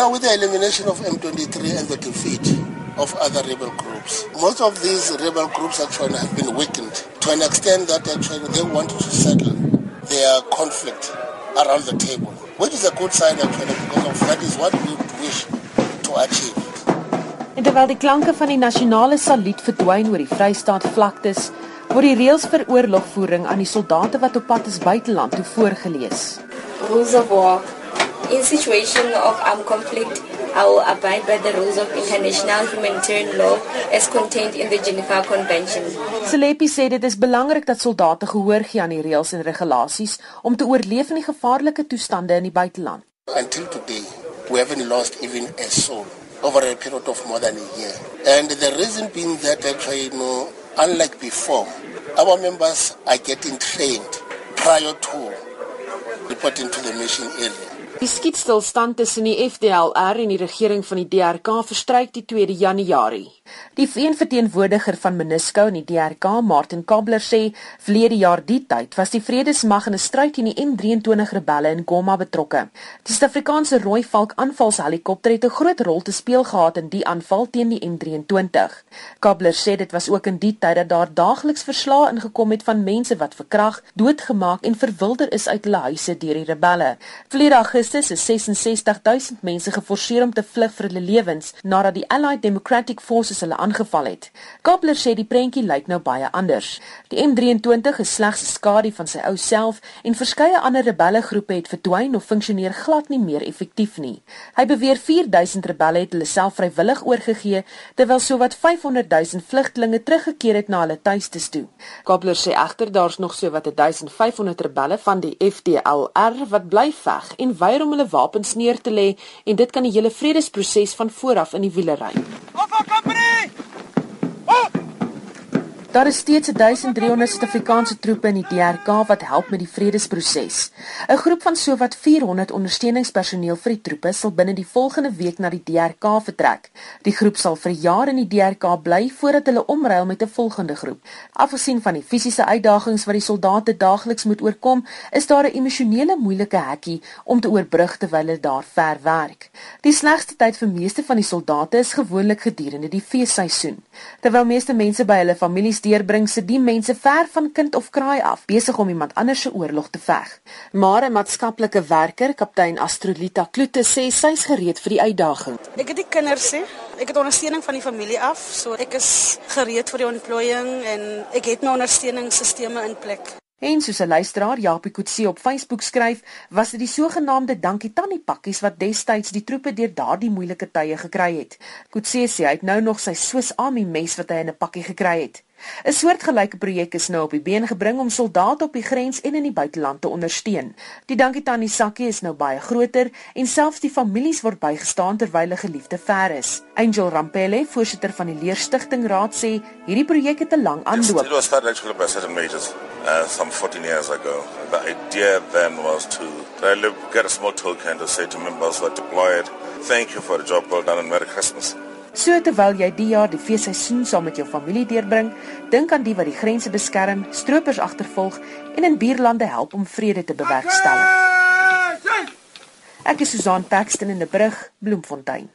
know, with the elimination of M23 and the defeat of other rebel groups, most of these rebel groups actually have been weakened to an extent that actually they want to settle their conflict around the table, which is a good sign actually because of that is what we wish to achieve. En terwyl die klanke van die nasionale saluut verdwyn oor die Vrystaat vlaktes, word die reëls vir oorlogvoering aan die soldate wat op pad is buiteland toe voorgeles. Rules of war. In situation of armed conflict, I will abide by the rules of international humanitarian law as contained in the Geneva Convention. Selepi sê dit is belangrik dat soldate gehoor gee aan die reëls en regulasies om te oorleef in die gevaarlike toestande in die buiteland. Until today, we haven't lost even a soul over a period of more than a year. And the reason being that actually, you know, unlike before, our members are getting trained prior to reporting to the mission area. Die skietstilstand tussen die FDLR en die regering van die DRK verstryk die 2de Januarie. Die verteenwoordiger van MONUSCO in die DRK, Martin Kabler sê, verlede jaar die tyd was die Vredesmag in 'n stryd teen die M23 rebelle in Goma betrokke. Die Suid-Afrikaanse Rooi Valk aanvalshelikopter het 'n groot rol te speel gehad in die aanval teen die M23. Kabler sê dit was ook in die tyd dat daar daagliks verslae ingekom het van mense wat verkragt, doodgemaak en verwilder is uit hulle huise deur die rebelle. Verlede Augustus is 66000 mense geforseer om te vlug vir hulle lewens nadat die Allied Democratic Forces hulle aangeval het. Kapler sê die prentjie lyk nou baie anders. Die M23 is slegs 'n skadu van sy ou self en verskeie ander rebelle groepe het verdwyn of funksioneer glad nie meer effektief nie. Hy beweer 4000 rebelle het hulle self vrywillig oorgegee terwyl sowat 500 000 vlugtelinge teruggekeer het na hulle tuistes toe. Kapler sê egter daar's nog sowat 1500 rebelle van die FDLR wat bly veg en weier om hulle wapens neer te lê en dit kan die hele vredesproses van vooraf in die wiele ry. Alpha Company Daar is steeds 1300 Suid-Afrikaanse troepe in die DRK wat help met die vredesproses. 'n Groep van sowat 400 ondersteuningspersoneel vir die troepe sal binne die volgende week na die DRK vertrek. Die groep sal vir jare in die DRK bly voordat hulle omruil met 'n volgende groep. Afgesien van die fisiese uitdagings wat die soldate daagliks moet oorkom, is daar 'n emosionele moeilike hekkie om te oorbrug terwyl hulle daar ver werk. Die slegste tyd vir meeste van die soldate is gewoonlik gedurende die feesseisoen. Terwyl meeste mense by hulle families deurbring se die mense ver van kind of kraai af besig om iemand anders se oorlog te veg. Maar 'n maatskaplike werker, kaptein Astrolita Kloete sê sy's gereed vir die uitdaging. Ek het die kinders sê, ek het ondersteuning van die familie af, so ek is gereed vir die ontplooiing en ek het my ondersteuningsstelsels in plek. En soos 'n luisteraar Japie Kutse op Facebook skryf, was dit die sogenaamde dankie tannie pakkies wat destyds die troepe deur daardie moeilike tye gekry het. Kutse sê hy het nou nog sy Swiss Army mes wat hy in 'n pakkie gekry het. 'n Soortgelyke projek is nou op die been gebring om soldate op die grens en in die buiteland te ondersteun. Die Dankie Tannie sakkie is nou baie groter en selfs die families word bygestaan terwyl hulle geliefde ver is. Angel Rampele, voorsitter van die Leerstigting Raad sê, hierdie projek het 'n lang aanloop. It was started actually by certain majors uh, some 14 years ago. The idea then was to really get a small token to say to members who are deployed, thank you for the job well done and Merry Christmas. So terwyl jy die jaar die feesseisoen saam met jou familie deurbring, dink aan die wat die grense beskerm, stroopers agtervolg en in buurlande help om vrede te bewerkstellig. Ek is Susan Paxton in die brug, Bloemfontein.